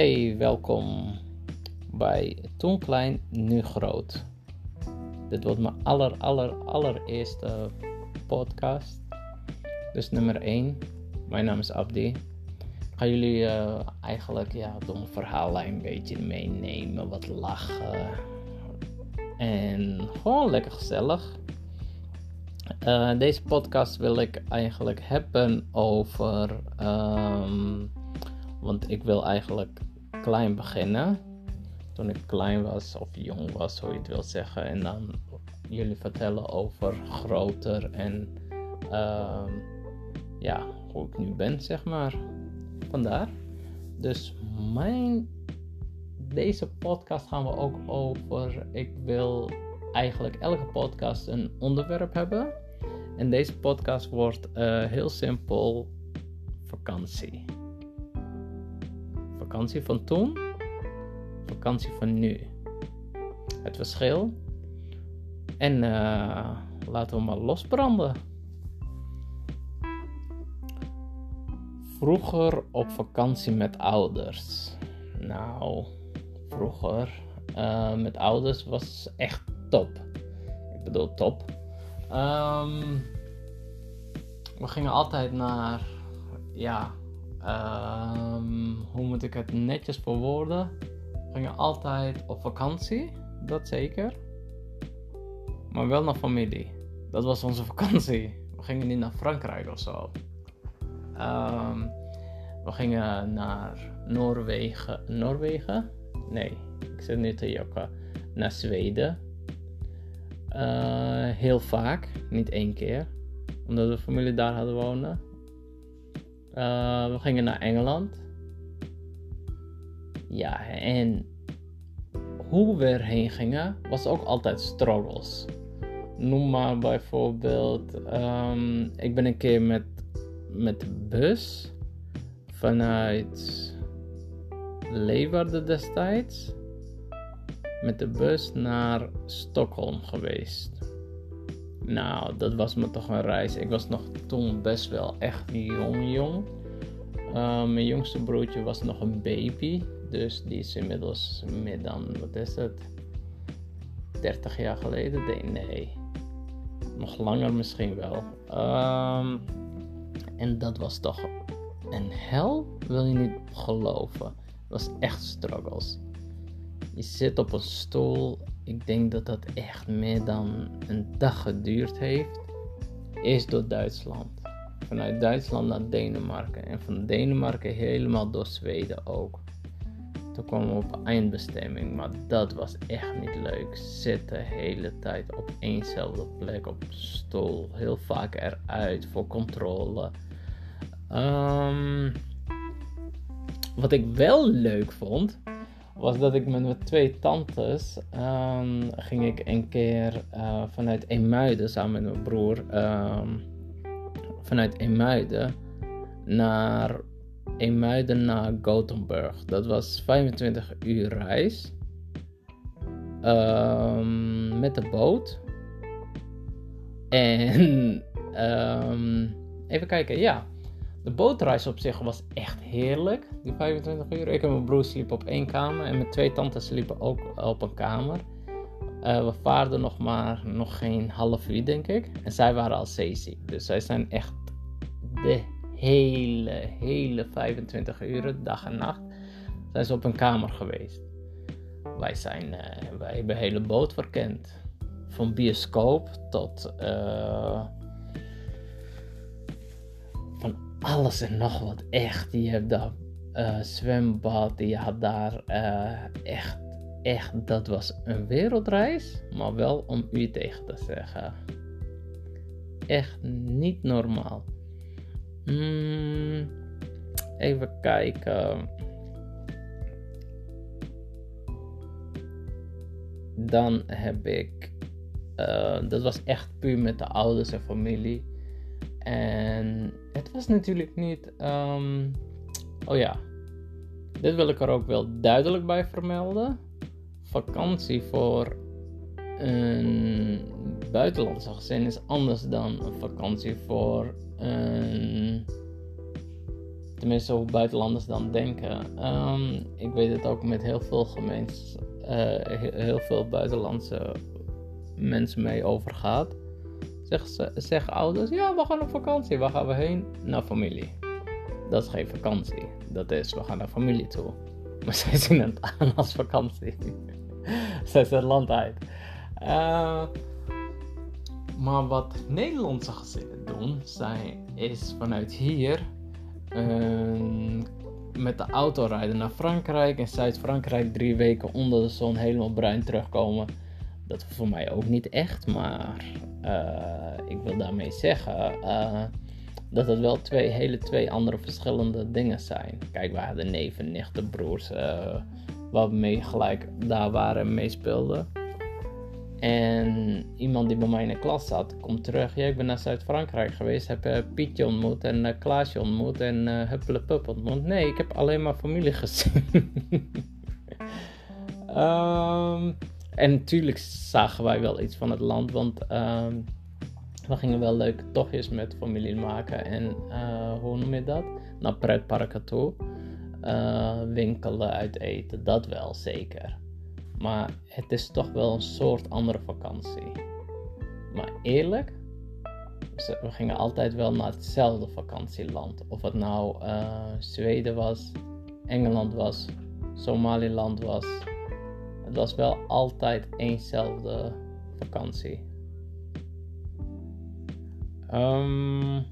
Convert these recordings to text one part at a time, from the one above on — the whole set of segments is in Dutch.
Hey, welkom bij Toen Klein, Nu Groot. Dit wordt mijn aller, aller, allereerste podcast. Dus nummer 1. Mijn naam is Abdi. Ik ga jullie uh, eigenlijk ja, door een verhaallijn een beetje meenemen, wat lachen. En gewoon lekker gezellig. Uh, deze podcast wil ik eigenlijk hebben over. Um, want ik wil eigenlijk klein beginnen. Toen ik klein was of jong was, hoe je het wil zeggen. En dan jullie vertellen over groter en uh, ja, hoe ik nu ben, zeg maar. Vandaar. Dus mijn, deze podcast gaan we ook over. Ik wil eigenlijk elke podcast een onderwerp hebben. En deze podcast wordt uh, heel simpel vakantie vakantie van toen, vakantie van nu. Het verschil. En uh, laten we maar losbranden. Vroeger op vakantie met ouders. Nou, vroeger uh, met ouders was echt top. Ik bedoel top. Um, we gingen altijd naar, ja, Um, hoe moet ik het netjes verwoorden? We gingen altijd op vakantie, dat zeker. Maar wel naar familie. Dat was onze vakantie. We gingen niet naar Frankrijk of zo. Um, we gingen naar Noorwegen. Noorwegen? Nee, ik zit niet te jokken. Naar Zweden. Uh, heel vaak, niet één keer. Omdat we familie daar hadden wonen. Uh, we gingen naar Engeland. Ja, en hoe we erheen gingen was ook altijd struggles. Noem maar bijvoorbeeld, um, ik ben een keer met, met de bus vanuit Leeuwarden destijds met de bus naar Stockholm geweest. Nou, dat was me toch een reis. Ik was nog toen best wel echt jong, jong. Uh, mijn jongste broertje was nog een baby. Dus die is inmiddels meer dan, wat is het? 30 jaar geleden? Nee. Nog langer misschien wel. Um, en dat was toch een hel, wil je niet geloven. Het was echt struggles. Je zit op een stoel ik denk dat dat echt meer dan een dag geduurd heeft. Eerst door Duitsland. Vanuit Duitsland naar Denemarken. En van Denemarken helemaal door Zweden ook. Toen kwamen we op eindbestemming. Maar dat was echt niet leuk. Zitten de hele tijd op éénzelfde plek op stoel. Heel vaak eruit voor controle. Um, wat ik wel leuk vond was dat ik met mijn twee tantes um, ging ik een keer uh, vanuit Eemuiden samen met mijn broer um, vanuit Eemuiden naar Eemuiden naar Gothenburg. Dat was 25 uur reis um, met de boot. En even kijken, ja. De bootreis op zich was echt heerlijk, die 25 uur. Ik en mijn broer sliepen op één kamer en mijn twee tantes sliepen ook op een kamer. Uh, we vaarden nog maar nog geen half uur, denk ik. En zij waren al zeeziek. Dus zij zijn echt de hele, hele 25 uur, dag en nacht, zijn ze op een kamer geweest. Wij, zijn, uh, wij hebben de hele boot verkend. Van bioscoop tot... Uh, alles en nog wat. Echt. Je hebt daar uh, zwembad. Je had daar uh, echt, echt. Dat was een wereldreis. Maar wel om u tegen te zeggen. Echt niet normaal. Mm, even kijken. Dan heb ik. Uh, dat was echt puur met de ouders en familie. En het was natuurlijk niet. Um, oh ja, dit wil ik er ook wel duidelijk bij vermelden. Vakantie voor een buitenlandse gezin is anders dan een vakantie voor een Tenminste, hoe buitenlanders dan denken. Ehm, ik weet het ook met heel veel gemeentes, uh, heel veel buitenlandse mensen mee overgaat. Zeggen, zeggen ouders, ja, we gaan op vakantie. Waar gaan we heen? Naar familie. Dat is geen vakantie. Dat is, we gaan naar familie toe. Maar zij zien het aan als vakantie. zij zijn land uit. Uh, maar wat Nederlandse gezinnen doen, zijn, is vanuit hier uh, met de auto rijden naar Frankrijk. In Zuid-Frankrijk drie weken onder de zon helemaal bruin terugkomen. Dat voor mij ook niet echt, maar ik wil daarmee zeggen uh, dat het wel twee hele twee andere verschillende dingen zijn. Kijk, we hadden neven, nichten, broers, uh, waar we mee gelijk daar waren en meespeelden. En iemand die bij mij in de klas zat, komt terug. Ja, ik ben naar Zuid-Frankrijk geweest, heb Pietje ontmoet en Klaasje ontmoet en uh, Huppelepup ontmoet. Nee, ik heb alleen maar familie gezien. um, en natuurlijk zagen wij wel iets van het land, want um, we gingen wel leuke tochtjes met familie maken. En uh, hoe noem je dat? Naar pretparken toe. Uh, winkelen, uit eten, dat wel zeker. Maar het is toch wel een soort andere vakantie. Maar eerlijk, we gingen altijd wel naar hetzelfde vakantieland. Of het nou uh, Zweden was, Engeland was, Somaliland was. Het was wel altijd eenzelfde vakantie. Um,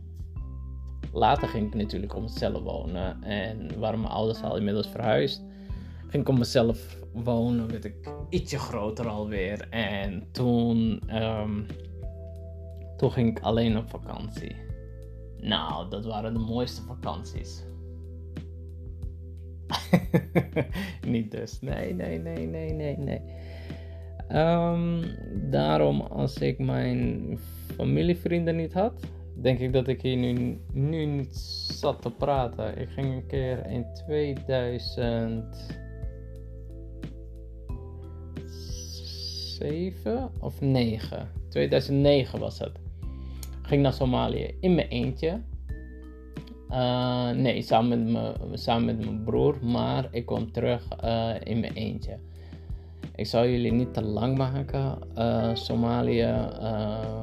later ging ik natuurlijk om mezelf wonen. En waren mijn ouders al inmiddels verhuisd. Ging ik om mezelf wonen, werd ik ietsje groter alweer. En toen, um, toen ging ik alleen op vakantie. Nou, dat waren de mooiste vakanties. Niet dus. Nee, nee, nee, nee, nee, nee. Um, daarom, als ik mijn familievrienden niet had, denk ik dat ik hier nu, nu niet zat te praten. Ik ging een keer in 2007 of 9. 2009 was het. Ging naar Somalië in mijn eentje. Uh, nee, samen met, mijn broer, maar ik kwam terug uh, in mijn eentje. Ik zal jullie niet te lang maken. Uh, Somalië,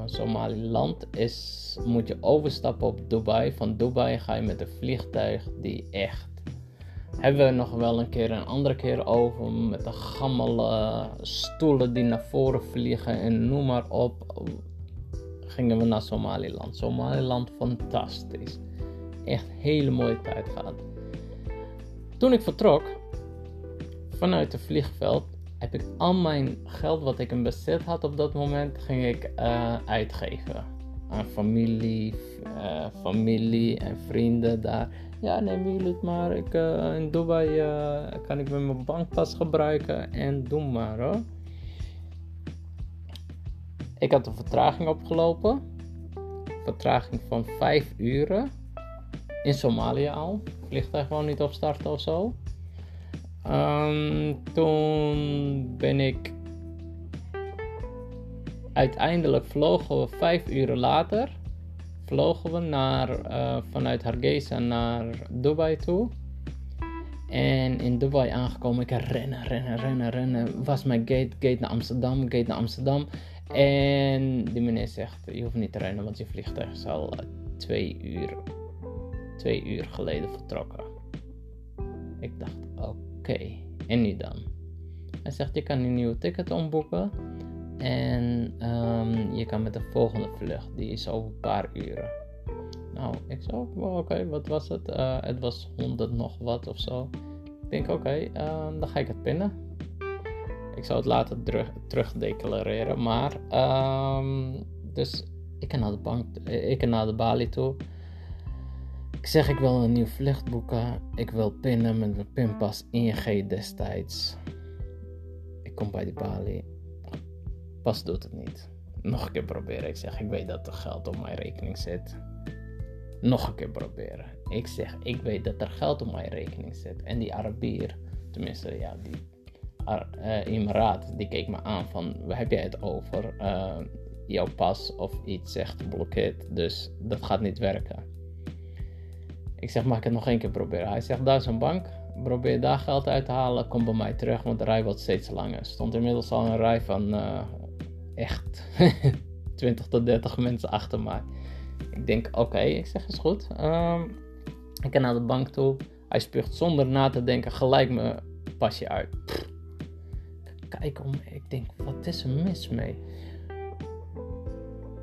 Somaliland is, moet je overstappen op Dubai. Van Dubai ga je met een vliegtuig die echt. Hebben we nog wel een keer een andere keer over met de gammele stoelen die naar voren vliegen en noem maar op. Gingen we naar Somaliland. Somaliland fantastisch. Echt hele mooie tijd gehad. Toen ik vertrok vanuit het vliegveld heb ik al mijn geld wat ik in bezit had op dat moment, ging ik uh, uitgeven. Aan familie, uh, familie en vrienden daar. Ja, neem jullie het maar. Ik, uh, in Dubai kan ik mijn bankpas gebruiken en doe maar hoor. Ik had een vertraging opgelopen. Vertraging van 5 uren. In Somalië al. Vliegtuig gewoon niet opstarten of zo. Um, toen ben ik. Uiteindelijk vlogen we vijf uur later. Vlogen we naar, uh, vanuit Hargeisa naar Dubai toe. En in Dubai aangekomen, ik rennen, rennen, rennen, rennen. Was mijn gate, gate naar Amsterdam, gate naar Amsterdam. En die meneer zegt, je hoeft niet te rennen, want je vliegtuig is al twee uur, twee uur geleden vertrokken. Ik dacht, oké oké, en nu dan? Hij zegt, je kan een nieuwe ticket omboeken. En um, je kan met de volgende vlucht, die is over een paar uren. Nou, ik zei, oké, okay, wat was het? Uh, het was 100 nog wat of zo. Ik denk, oké, uh, dan ga ik het pinnen. Ik zou het later terug, terugdeclareren. Maar, um, dus ik kan naar de bank, ik kan naar de balie toe. Ik zeg ik wil een nieuw vlucht boeken. Ik wil pinnen met mijn pinpas ING destijds. Ik kom bij die balie. Pas doet het niet. Nog een keer proberen. Ik zeg ik weet dat er geld op mijn rekening zit. Nog een keer proberen. Ik zeg ik weet dat er geld op mijn rekening zit. En die Arabier, tenminste ja, die uh, die keek me aan van waar heb jij het over? Uh, jouw pas of iets zegt blokkeert. Dus dat gaat niet werken. Ik zeg, mag ik het nog één keer proberen? Hij zegt, daar is een bank. Probeer daar geld uit te halen. Kom bij mij terug, want de rij wordt steeds langer. Er stond inmiddels al een rij van uh, echt 20 tot 30 mensen achter mij. Ik denk, oké, ik zeg, is goed. Um, ik ga naar de bank toe. Hij spuugt zonder na te denken gelijk mijn pasje uit. Kijk om, ik denk, wat is er mis mee?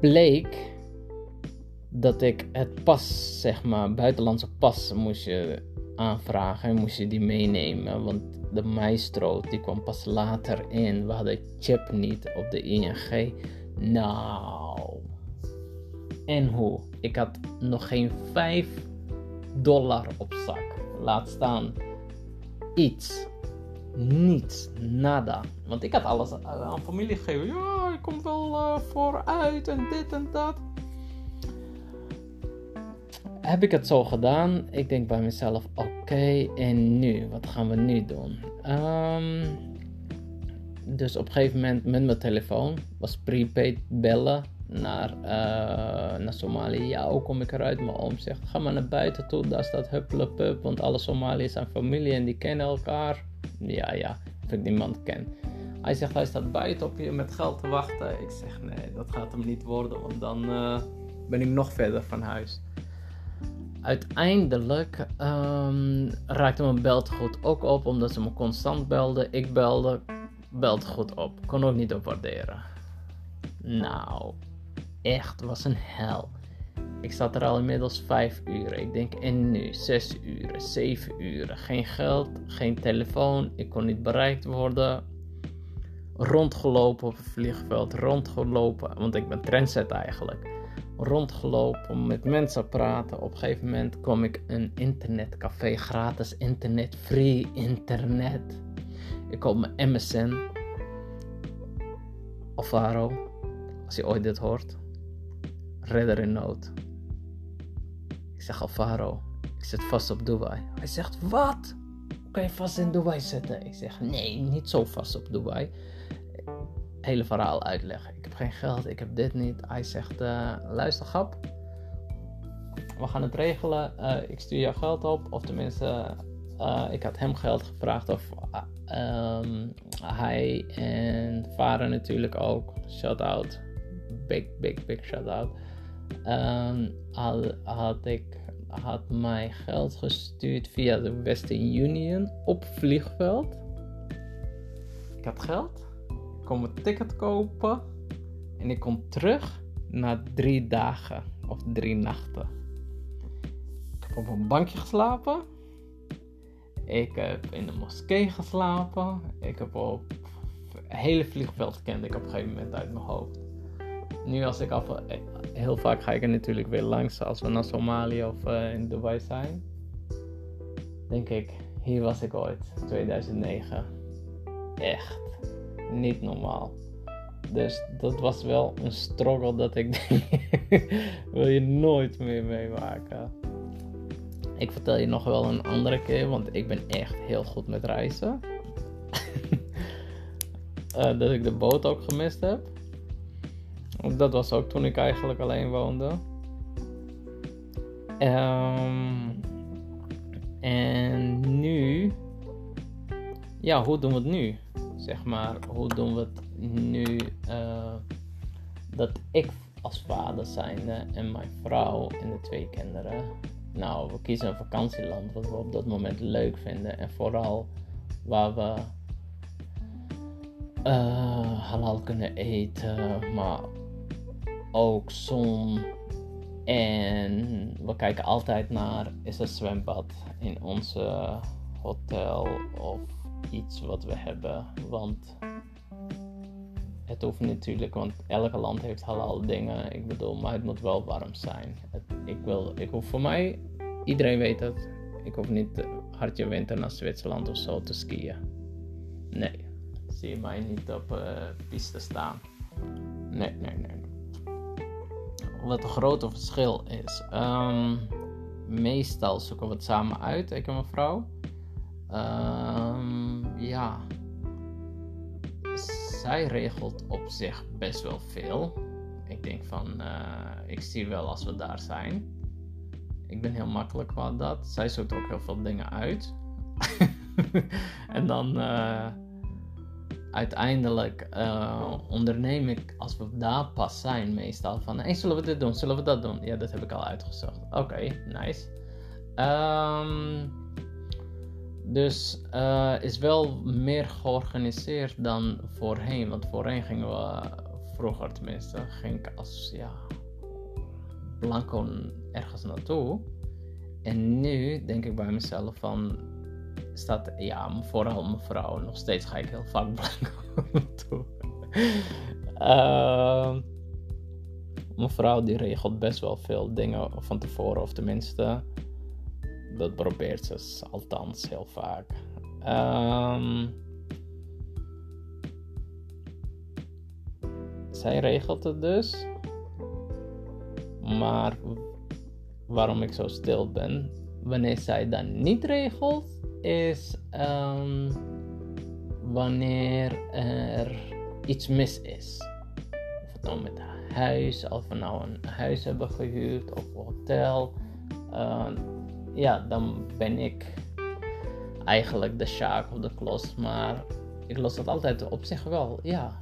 Bleek dat ik het pas, zeg maar, buitenlandse pas moest je aanvragen en moest je die meenemen. Want de maestro die kwam pas later in. We hadden chip niet op de ING. Nou. En hoe? Ik had nog geen 5 dollar op zak. Laat staan iets. Niets. Nada. Want ik had alles aan familie gegeven. Ja, ik kom wel uh, vooruit en dit en dat heb ik het zo gedaan. Ik denk bij mezelf: oké, en nu? Wat gaan we nu doen? Um, dus op een gegeven moment met mijn telefoon was prepaid bellen naar, uh, naar Somalië. Ja, hoe kom ik eruit? Mijn oom zegt: ga maar naar buiten toe, daar staat Hupplepup, want alle Somaliërs zijn familie en die kennen elkaar. Ja, ja, of ik niemand ken. Hij zegt: hij staat buiten op je met geld te wachten. Ik zeg: nee, dat gaat hem niet worden, want dan uh, ben ik nog verder van huis. Uiteindelijk um, raakte mijn beltegoed ook op, omdat ze me constant belden. Ik belde, beltegoed op. Kon ook niet op waarderen. Nou, echt was een hel. Ik zat er al inmiddels 5 uur. Ik denk, en nu 6 uur, 7 uur. Geen geld, geen telefoon. Ik kon niet bereikt worden. Rondgelopen op het vliegveld, rondgelopen, want ik ben trendset eigenlijk rondgelopen, met mensen praten. Op een gegeven moment kwam ik een internetcafé, gratis internet, free internet. Ik kom mijn MSN. Alvaro, als je ooit dit hoort, redder in nood. Ik zeg Alvaro, ik zit vast op Dubai. Hij zegt, wat? Kan je vast in Dubai zitten? Ik zeg, nee, niet zo vast op Dubai hele verhaal uitleggen. Ik heb geen geld, ik heb dit niet. Hij zegt: uh, luister, grap. We gaan het regelen. Uh, ik stuur jou geld op. Of tenminste, uh, ik had hem geld gevraagd. Of um, hij en vader natuurlijk ook. Shout out. Big, big, big shout out. Um, had, had ik had mij geld gestuurd via de Western Union op vliegveld. Ik had geld kon mijn ticket kopen en ik kom terug na drie dagen of drie nachten. Ik heb op een bankje geslapen. Ik heb in de moskee geslapen. Ik heb op het hele vliegveld kende ik op een gegeven moment uit mijn hoofd. Nu als ik af, heel vaak ga ik er natuurlijk weer langs als we naar Somalië of uh, in Dubai zijn. Denk ik, hier was ik ooit, 2009. Echt niet normaal. Dus dat was wel een struggle dat ik denk, wil je nooit meer meemaken. Ik vertel je nog wel een andere keer, want ik ben echt heel goed met reizen. uh, dat ik de boot ook gemist heb. Dat was ook toen ik eigenlijk alleen woonde. Um, en nu, ja, hoe doen we het nu? Zeg maar, hoe doen we het nu uh, dat ik als vader zijnde en mijn vrouw en de twee kinderen, nou, we kiezen een vakantieland wat we op dat moment leuk vinden en vooral waar we uh, halal kunnen eten, maar ook zon. En we kijken altijd naar is er zwembad in onze hotel of iets wat we hebben. Want het hoeft natuurlijk, want elke land heeft halal dingen. Ik bedoel, maar het moet wel warm zijn. Ik, wil, ik hoef voor mij, iedereen weet het, ik hoef niet hartje winter naar Zwitserland of zo te skiën. Nee, zie je mij niet op uh, piste staan. Nee, nee, nee. Wat een grote verschil is. Um, meestal zoeken we het samen uit, ik en mijn vrouw. Um, ja. Zij regelt op zich best wel veel. Ik denk van, uh, ik zie wel als we daar zijn. ik ben heel makkelijk qua dat. Zij zoekt ook heel veel dingen uit. en dan uh, uiteindelijk uh, onderneem ik, als we daar pas zijn, meestal van: hey, zullen we dit doen? Zullen we dat doen? Ja, dat heb ik al uitgezocht. Oké, nice. Um, dus uh, is wel meer georganiseerd dan voorheen. Want voorheen gingen we, vroeger tenminste, ging ik als ja, blanco ergens naartoe. En nu denk ik bij mezelf van, staat, ja, vooral vrouw, nog steeds ga ik heel vaak blanco naartoe. mijn vrouw die regelt best wel veel dingen van tevoren, of tenminste, dat probeert ze althans heel vaak. Um, zij regelt het dus. Maar waarom ik zo stil ben, wanneer zij dan niet regelt, is um, wanneer er iets mis is. Of het nou met huis, of we nou een huis hebben gehuurd of hotel. Uh, ja, dan ben ik eigenlijk de sjaak of de klos. Maar ik los dat altijd op zich wel. Ja,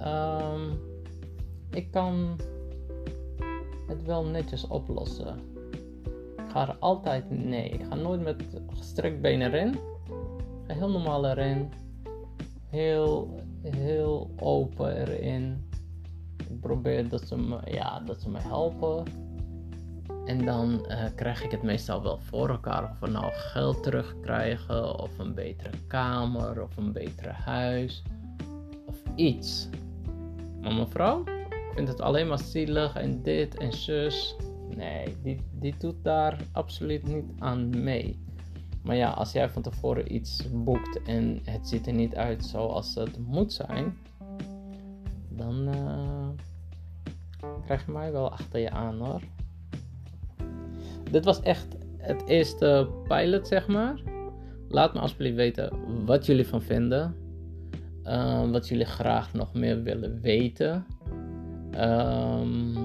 um, ik kan het wel netjes oplossen. Ik ga er altijd nee. Ik ga nooit met gestrekt benen erin. Ga heel normaal erin. Heel, heel open erin. Ik probeer dat ze me, ja, dat ze me helpen. En dan uh, krijg ik het meestal wel voor elkaar. Of we nou geld terugkrijgen, of een betere kamer, of een betere huis, of iets. Maar mevrouw vindt het alleen maar zielig en dit en zus. Nee, die, die doet daar absoluut niet aan mee. Maar ja, als jij van tevoren iets boekt en het ziet er niet uit zoals het moet zijn, dan uh, krijg je mij wel achter je aan hoor dit was echt het eerste pilot, zeg maar. Laat me alsjeblieft weten wat jullie van vinden. Uh, wat jullie graag nog meer willen weten. Um,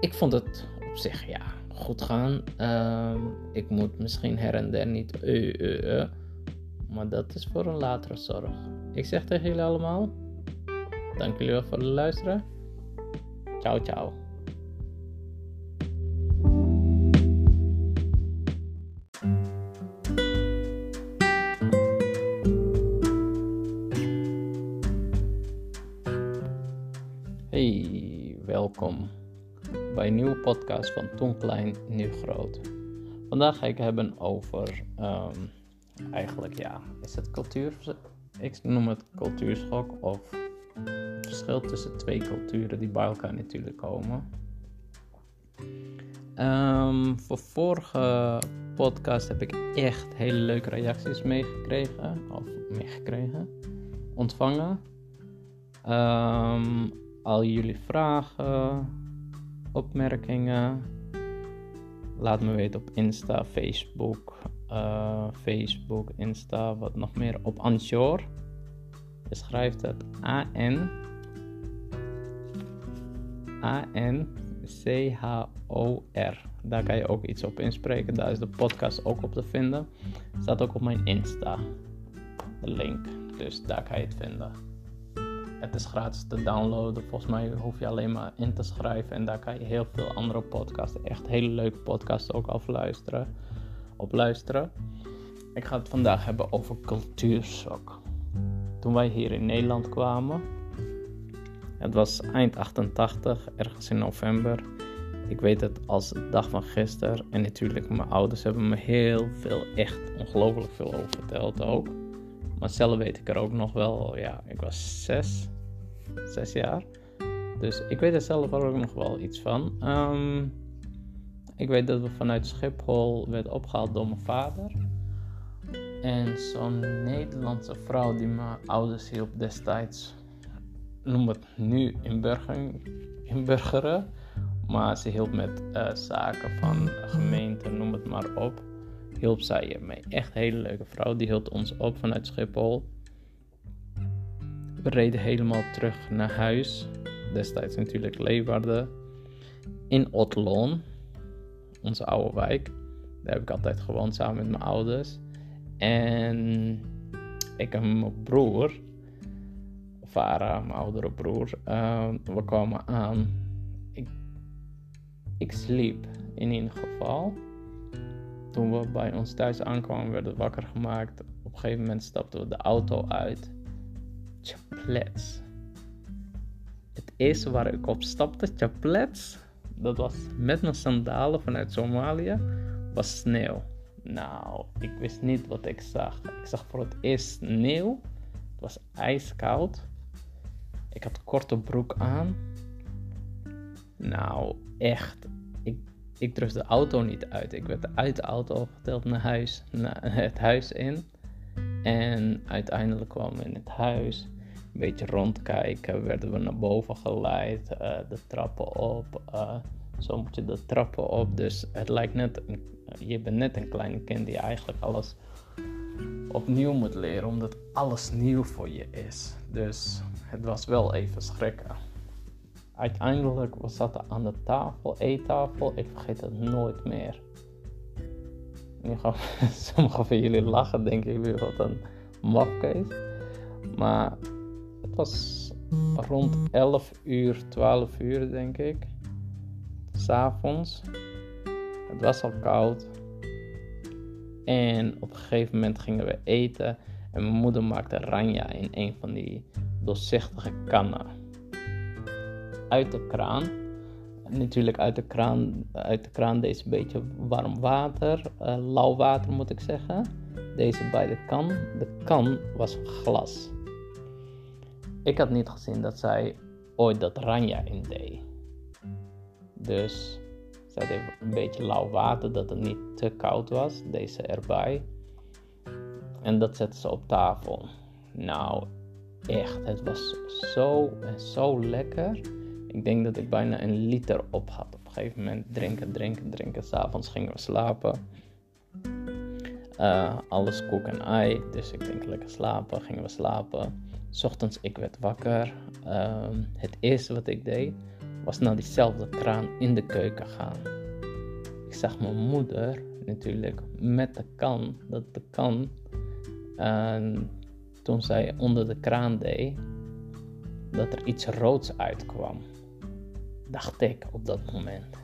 ik vond het op zich ja, goed gaan. Um, ik moet misschien her en der niet uh, uh, uh, maar dat is voor een latere zorg. Ik zeg tegen jullie allemaal: dank jullie wel voor het luisteren. Ciao, ciao. Bij een nieuwe podcast van Toen Klein, Nu Groot. Vandaag ga ik hebben over, um, eigenlijk ja, is het cultuur, ik noem het cultuurschok of het verschil tussen twee culturen die bij elkaar natuurlijk komen. Um, voor vorige podcast heb ik echt hele leuke reacties meegekregen, of meegekregen, ontvangen. Um, al jullie vragen, opmerkingen. Laat me weten op Insta, Facebook, uh, Facebook, Insta, wat nog meer. Op Anchor. Je schrijft het A-N. A-N-C-H-O-R. Daar kan je ook iets op inspreken. Daar is de podcast ook op te vinden. Staat ook op mijn Insta. De link. Dus daar kan je het vinden. Het is gratis te downloaden. Volgens mij hoef je alleen maar in te schrijven. En daar kan je heel veel andere podcasts, echt hele leuke podcasts ook afluisteren. Op luisteren. Ik ga het vandaag hebben over cultuurshock. Toen wij hier in Nederland kwamen. Het was eind 88, ergens in november. Ik weet het als de dag van gisteren. En natuurlijk, mijn ouders hebben me heel veel, echt ongelooflijk veel over verteld ook. Maar zelf weet ik er ook nog wel. Ja, ik was zes, zes jaar. Dus ik weet er zelf ook nog wel iets van. Ehm, ik weet dat we vanuit Schiphol werden opgehaald door mijn vader. En zo'n Nederlandse vrouw die mijn ouders hielp destijds, noem het nu inburgeren. Maar ze hielp met uh, zaken van gemeente, noem het maar op hielp zij je mee. Echt een hele leuke vrouw. Die hield ons op vanuit Schiphol. We reden helemaal terug naar huis. Destijds natuurlijk Leeuwarden. In Otloon. Onze oude wijk. Daar heb ik altijd gewoond samen met mijn ouders. En ik en mijn broer, Farah, mijn oudere broer, uh, we kwamen aan. Ik, ik sliep in ieder geval. Toen we bij ons thuis aankwamen, werden we wakker gemaakt. Op een gegeven moment stapten we de auto uit. Chaplets. Het eerste waar ik op stapte, chaplets, dat was met mijn sandalen vanuit Somalië, was sneeuw. Nou, ik wist niet wat ik zag. Ik zag voor het eerst sneeuw. Het was ijskoud. Ik had korte broek aan. Nou, echt. Ik, ik durfde de auto niet uit. Ik werd uit de auto geteld naar huis, naar het huis in. En uiteindelijk kwamen we in het huis. Een beetje rondkijken. Werden we naar boven geleid. Uh, de trappen op. Uh, zo moet je de trappen op. Dus het lijkt net, je bent net een kleine kind die eigenlijk alles opnieuw moet leren, omdat alles nieuw voor je is. Dus het was wel even schrikken. Uiteindelijk we zaten aan de tafel, eettafel, ik vergeet het nooit meer. Sommigen van jullie lachen, denk ik weer wat een mafkees. Maar het was rond 11 uur, 12 uur denk ik s'avonds. Het was al koud. En op een gegeven moment gingen we eten. En mijn moeder maakte ranja in een van die doorzichtige kannen. Uit de kraan. Natuurlijk uit de kraan, uit de kraan deze beetje warm water. Uh, lauw water moet ik zeggen. Deze bij de kan. De kan was glas. Ik had niet gezien dat zij ooit dat ranja in deed. Dus zet even een beetje lauw water, dat het niet te koud was. Deze erbij. En dat zetten ze op tafel. Nou, echt, het was zo en zo lekker. Ik denk dat ik bijna een liter op had. Op een gegeven moment drinken, drinken, drinken. S'avonds gingen we slapen. Uh, alles koek en ei. Dus ik denk lekker slapen. Gingen we slapen. Ochtends ik werd wakker. Uh, het eerste wat ik deed was naar diezelfde kraan in de keuken gaan. Ik zag mijn moeder natuurlijk met de kan, dat de kan, en toen zij onder de kraan deed, dat er iets roods uitkwam. Dacht ik op dat moment.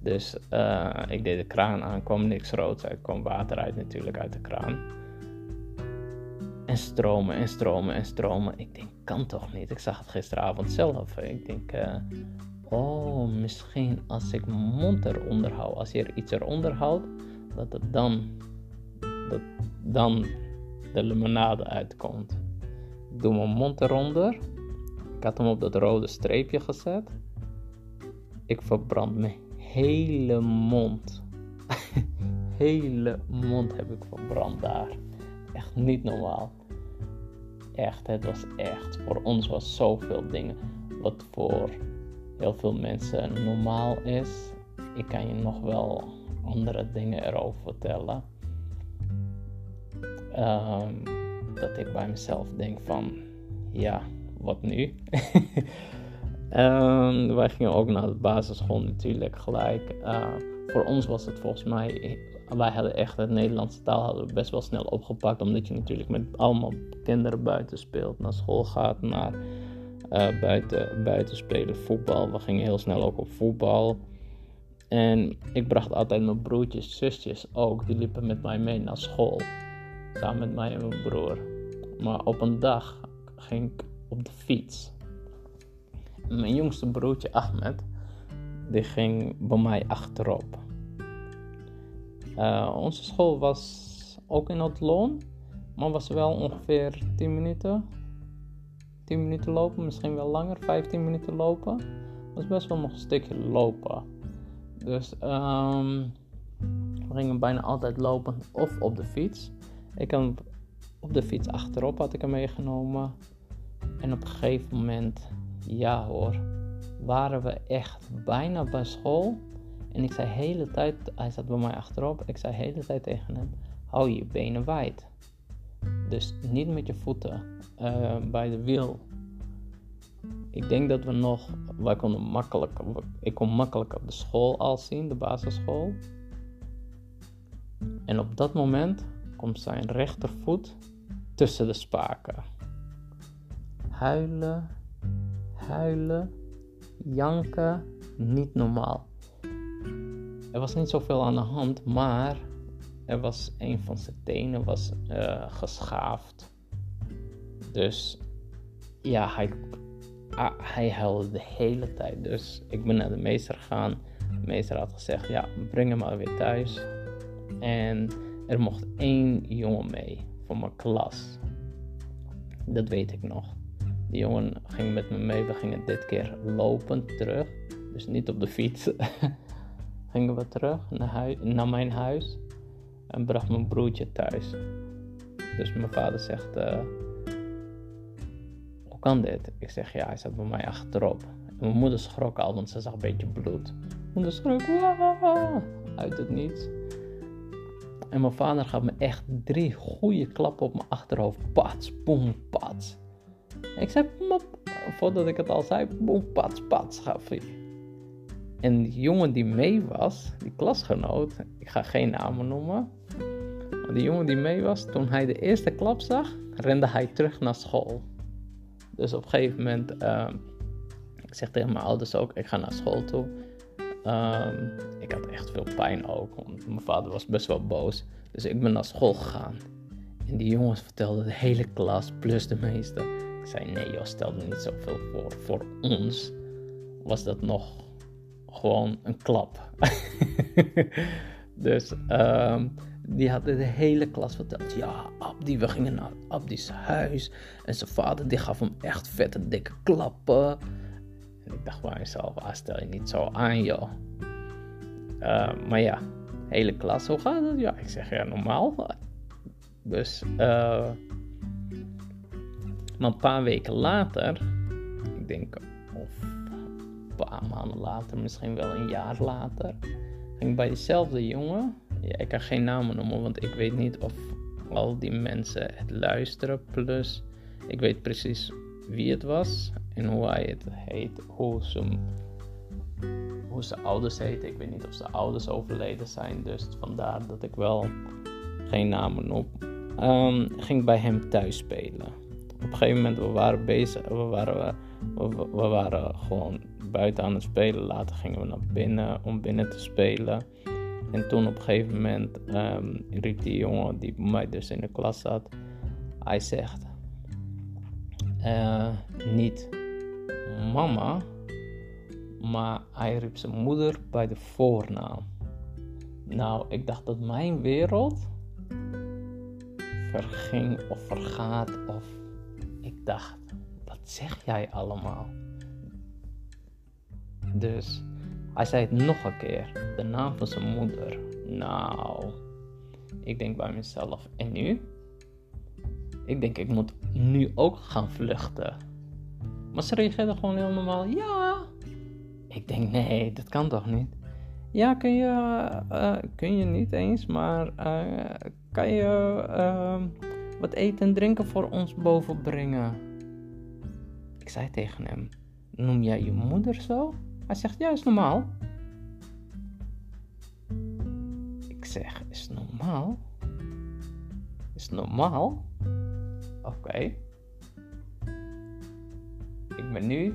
Dus uh, ik deed de kraan aan, kwam niks roods uit, kwam water uit natuurlijk uit de kraan. En stromen en stromen en stromen. Ik denk, kan toch niet? Ik zag het gisteravond zelf. Ik denk, uh, oh, misschien als ik mijn mond eronder hou, als je er iets eronder houdt, dat het dan, dat dan de limonade uitkomt. Ik doe mijn mond eronder. Ik had hem op dat rode streepje gezet. Ik verbrand mijn hele mond. hele mond heb ik verbrand daar. Echt niet normaal echt, het was echt. Voor ons was zoveel dingen. Wat voor heel veel mensen normaal is. Ik kan je nog wel andere dingen erover vertellen. Ehm, dat ik bij mezelf denk van, ja, wat nu? um, wij gingen ook naar de basisschool natuurlijk gelijk. Uh, voor ons was het volgens mij wij hadden echt het Nederlandse taal hadden we best wel snel opgepakt. Omdat je natuurlijk met allemaal kinderen buiten speelt. Naar school gaat, naar uh, buiten, buiten spelen, voetbal. We gingen heel snel ook op voetbal. En ik bracht altijd mijn broertjes, zusjes ook. Die liepen met mij mee naar school. Samen met mij en mijn broer. Maar op een dag ging ik op de fiets. Mijn jongste broertje Ahmed, die ging bij mij achterop. Uh, onze school was ook in het loon, maar was wel ongeveer 10 minuten. 10 minuten lopen, misschien wel langer, 15 minuten lopen. was best wel nog een stukje lopen. Dus um, we gingen bijna altijd lopen of op de fiets. Ik had op de fiets achterop had ik hem meegenomen. En op een gegeven moment, ja hoor, waren we echt bijna bij school. En ik zei de hele tijd, hij zat bij mij achterop, ik zei de hele tijd tegen hem, hou je benen wijd. Dus niet met je voeten uh, bij de wiel. Ik denk dat we nog, wij konden makkelijk, ik kon makkelijk op de school al zien, de basisschool. En op dat moment komt zijn rechtervoet tussen de spaken. Huilen, huilen, janken, niet normaal. Er was niet zoveel aan de hand, maar er was een van zijn tenen was uh, geschaafd. Dus ja, hij, ah, hij huilde de hele tijd. Dus ik ben naar de meester gegaan. De meester had gezegd: Ja, breng hem maar weer thuis. En er mocht één jongen mee van mijn klas. Dat weet ik nog. Die jongen ging met me mee. We gingen dit keer lopend terug. Dus niet op de fiets. gingen we terug naar, naar mijn huis. En bracht mijn broertje thuis. Dus mijn vader zegt: uh, Hoe kan dit? Ik zeg: Ja, hij zat bij mij achterop. Mijn moeder schrok al, want ze zag een beetje bloed. Mijn moeder schrok: Waaah! Uit het niets. En mijn vader gaf me echt drie goede klappen op mijn achterhoofd. Pats, boem, pats. Ik zei, voordat ik het al zei, boem, pats, pats, gaf hij. En die jongen die mee was, die klasgenoot, ik ga geen namen noemen. Maar die jongen die mee was, toen hij de eerste klap zag, rende hij terug naar school. Dus op een gegeven moment, uh, ik zeg tegen mijn ouders ook, ik ga naar school toe. Um, ik had echt veel pijn ook, want mijn vader was best wel boos. Dus ik ben naar school gegaan. En die jongens vertelden de hele klas, plus de meeste. Zei, nee joh, stel er niet zoveel voor. Voor ons was dat nog gewoon een klap. dus um, die hadden de hele klas verteld. Ja, Abdi, we gingen naar Abdi's huis. En zijn vader die gaf hem echt vette dikke klappen. En ik dacht bij mezelf, ah, stel je niet zo aan joh. Uh, maar ja, hele klas, hoe gaat het? Ja, ik zeg ja, normaal. Dus, uh, maar een paar weken later, ik denk, of een paar maanden later, misschien wel een jaar later, ging ik bij dezelfde jongen. Ja, ik kan geen namen noemen, want ik weet niet of al die mensen het luisteren. Plus, ik weet precies wie het was en hoe hij het heet, hoe ze ouders heet. Ik weet niet of ze ouders overleden zijn, dus vandaar dat ik wel geen namen noem. Um, ging bij hem thuis spelen. Op een gegeven moment, we waren bezig, we waren, we, we waren gewoon buiten aan het spelen. Later gingen we naar binnen om binnen te spelen. En toen op een gegeven moment um, riep die jongen die bij mij dus in de klas zat. Hij zegt, uh, niet mama, maar hij riep zijn moeder bij de voornaam. Nou, ik dacht dat mijn wereld verging of vergaat of dacht, wat zeg jij allemaal? Dus hij zei het nog een keer, de naam van zijn moeder. Nou, ik denk bij mezelf, en nu? Ik denk, ik moet nu ook gaan vluchten. Maar ze reageerde gewoon heel normaal, ja. Ik denk, nee, dat kan toch niet? Ja, kun je, uh, kun je niet eens, maar uh, kan je uh, wat eten en drinken voor ons boven brengen? Ik zei tegen hem, noem jij je moeder zo? Hij zegt, ja, is normaal. Ik zeg, is normaal? Is normaal? Oké. Ik ben nu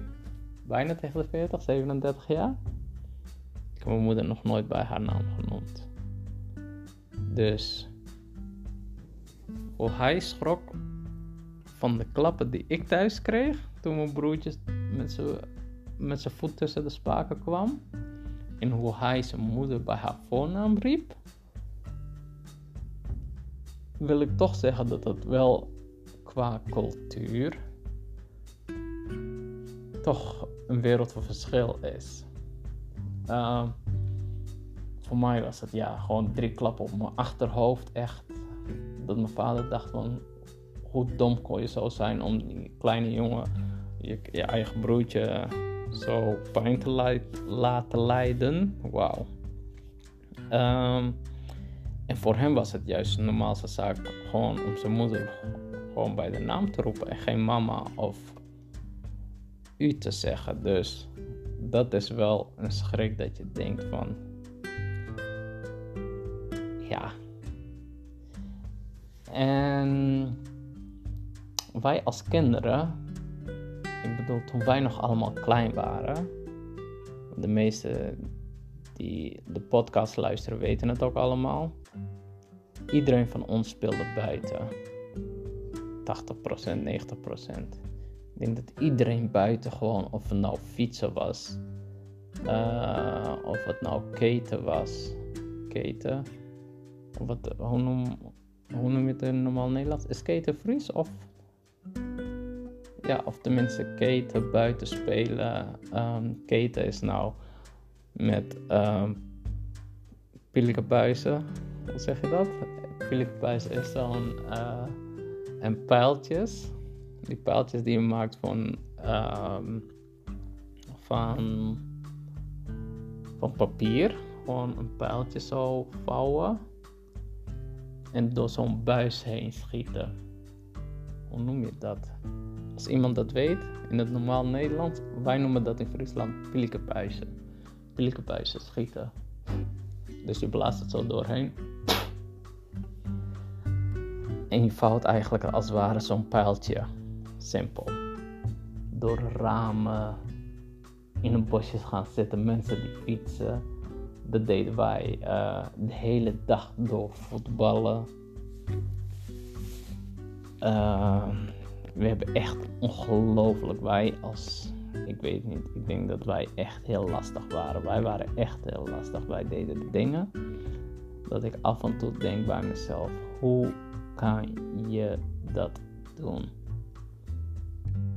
bijna tegen de 40, 37 jaar. Ik heb mijn moeder nog nooit bij haar naam genoemd. Dus hij schrok van de klappen die ik thuis kreeg toen mijn broertje met zijn voet tussen de spaken kwam en hoe hij zijn moeder bij haar voornaam riep, wil ik toch zeggen dat het wel qua cultuur toch een wereld van verschil is. Uh, voor mij was het ja, gewoon drie klappen op mijn achterhoofd. Echt. Dat mijn vader dacht van hoe dom kon je zo zijn om die kleine jongen, je, eigen broertje, zo pijn te laten lijden. Wauw. Um, en voor hem was het juist de normaalste zaak gewoon om zijn moeder gewoon bij de naam te roepen en geen mama of u te zeggen. Dus dat is wel een schrik dat je denkt van ja, En wij als kinderen, ik bedoel toen wij nog allemaal klein waren, de meeste die de podcast luisteren weten het ook allemaal. Iedereen van ons speelde buiten. 80%, 90%. Ik denk dat iedereen buiten gewoon, of het nou fietsen was, uh, of het nou keten was, keten, wat, hoe, noem, hoe noem je het in normaal Nederlands? Is keten of? Ja, of tenminste keten, buiten spelen. Um, keten is nou met um, pilkenbuizen. Hoe zeg je dat? Pilkenbuizen is dan uh, en pijltjes. Die pijltjes die je maakt van, um, van, van papier. Gewoon een pijltje zo vouwen. En door zo'n buis heen schieten. Hoe noem je dat? Als iemand dat weet, in het normaal Nederlands, wij noemen dat in Friesland pilkenbuizen pilkenbuizen schieten. Dus je blaast het zo doorheen. En je vouwt eigenlijk als het ware zo'n pijltje. Simpel. Door ramen. In een bosje gaan zitten. Mensen die fietsen. Dat deden wij uh, de hele dag door voetballen. Uh, we hebben echt ongelooflijk, wij als ik weet niet. Ik denk dat wij echt heel lastig waren. Wij waren echt heel lastig. Wij deden de dingen dat ik af en toe denk bij mezelf: hoe kan je dat doen?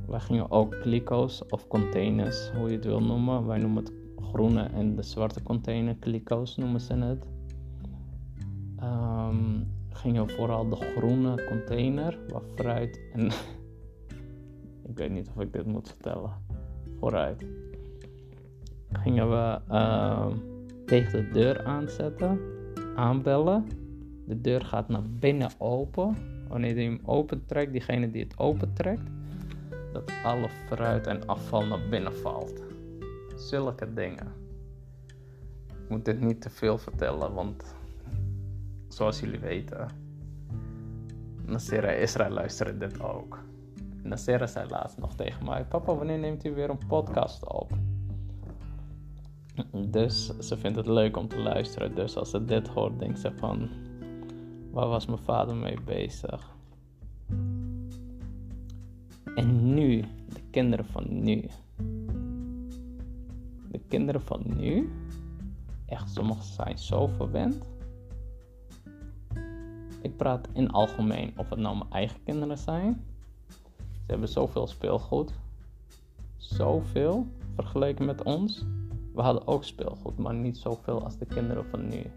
Wij gingen ook kliko's of containers, hoe je het wil noemen. Wij noemen het groene en de zwarte container, kliko's noemen ze het. Um, gingen vooral de groene container, waar fruit en. ik weet niet of ik dit moet vertellen vooruit. Gingen we uh, tegen de deur aanzetten, aanbellen. De deur gaat naar binnen open. Wanneer je hem opentrekt, diegene die het opentrekt, dat alle fruit en afval naar binnen valt. Zulke dingen. Ik moet dit niet te veel vertellen, want zoals jullie weten, Nasira Israël luisteren dit ook. Nasera zei laatst nog tegen mij: Papa, wanneer neemt u weer een podcast op? Dus ze vindt het leuk om te luisteren. Dus als ze dit hoort, denkt ze van: waar was mijn vader mee bezig? En nu, de kinderen van nu. De kinderen van nu, echt, sommigen zijn zo verwend. Ik praat in algemeen of het nou mijn eigen kinderen zijn ze hebben zoveel speelgoed. Zoveel vergeleken met ons. We hadden ook speelgoed, maar niet zoveel als de kinderen van nu.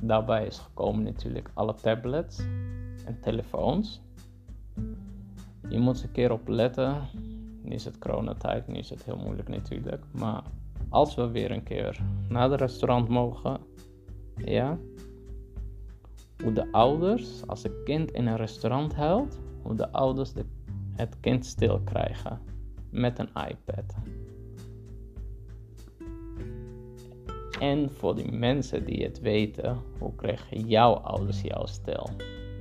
Daarbij is gekomen natuurlijk alle tablets en telefoons. Je moet er een keer op letten. Nu is het coronatijd, nu is het heel moeilijk natuurlijk. Maar als we weer een keer naar de restaurant mogen, ja. Hoe de ouders, als een kind in een restaurant huilt, hoe de ouders de, het kind stil krijgen met een iPad. En voor die mensen die het weten, hoe kregen jouw ouders jou stil?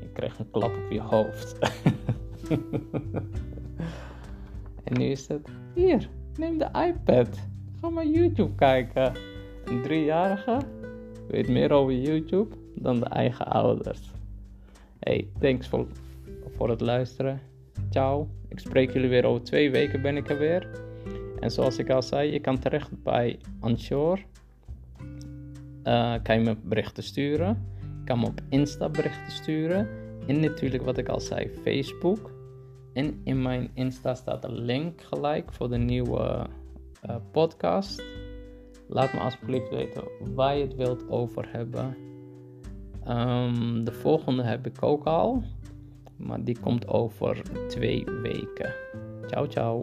Je kreeg een klap op je hoofd. en nu is het, hier, neem de iPad. Ga maar YouTube kijken. Een driejarige weet meer over YouTube dan de eigen ouders. Hey, thanks for voor het luisteren. Ciao. Ik spreek jullie weer over twee weken ben ik er weer. En zoals ik al zei, je kan terecht bij Anshore. Uh, kan je me berichten sturen. Je kan me op Insta berichten sturen. En natuurlijk wat ik al zei, Facebook. En in mijn Insta staat een link gelijk voor de nieuwe uh, podcast. Laat me alsjeblieft weten waar je het wilt over hebben. Um, de volgende heb ik ook al. Maar die komt over twee weken. Ciao, ciao.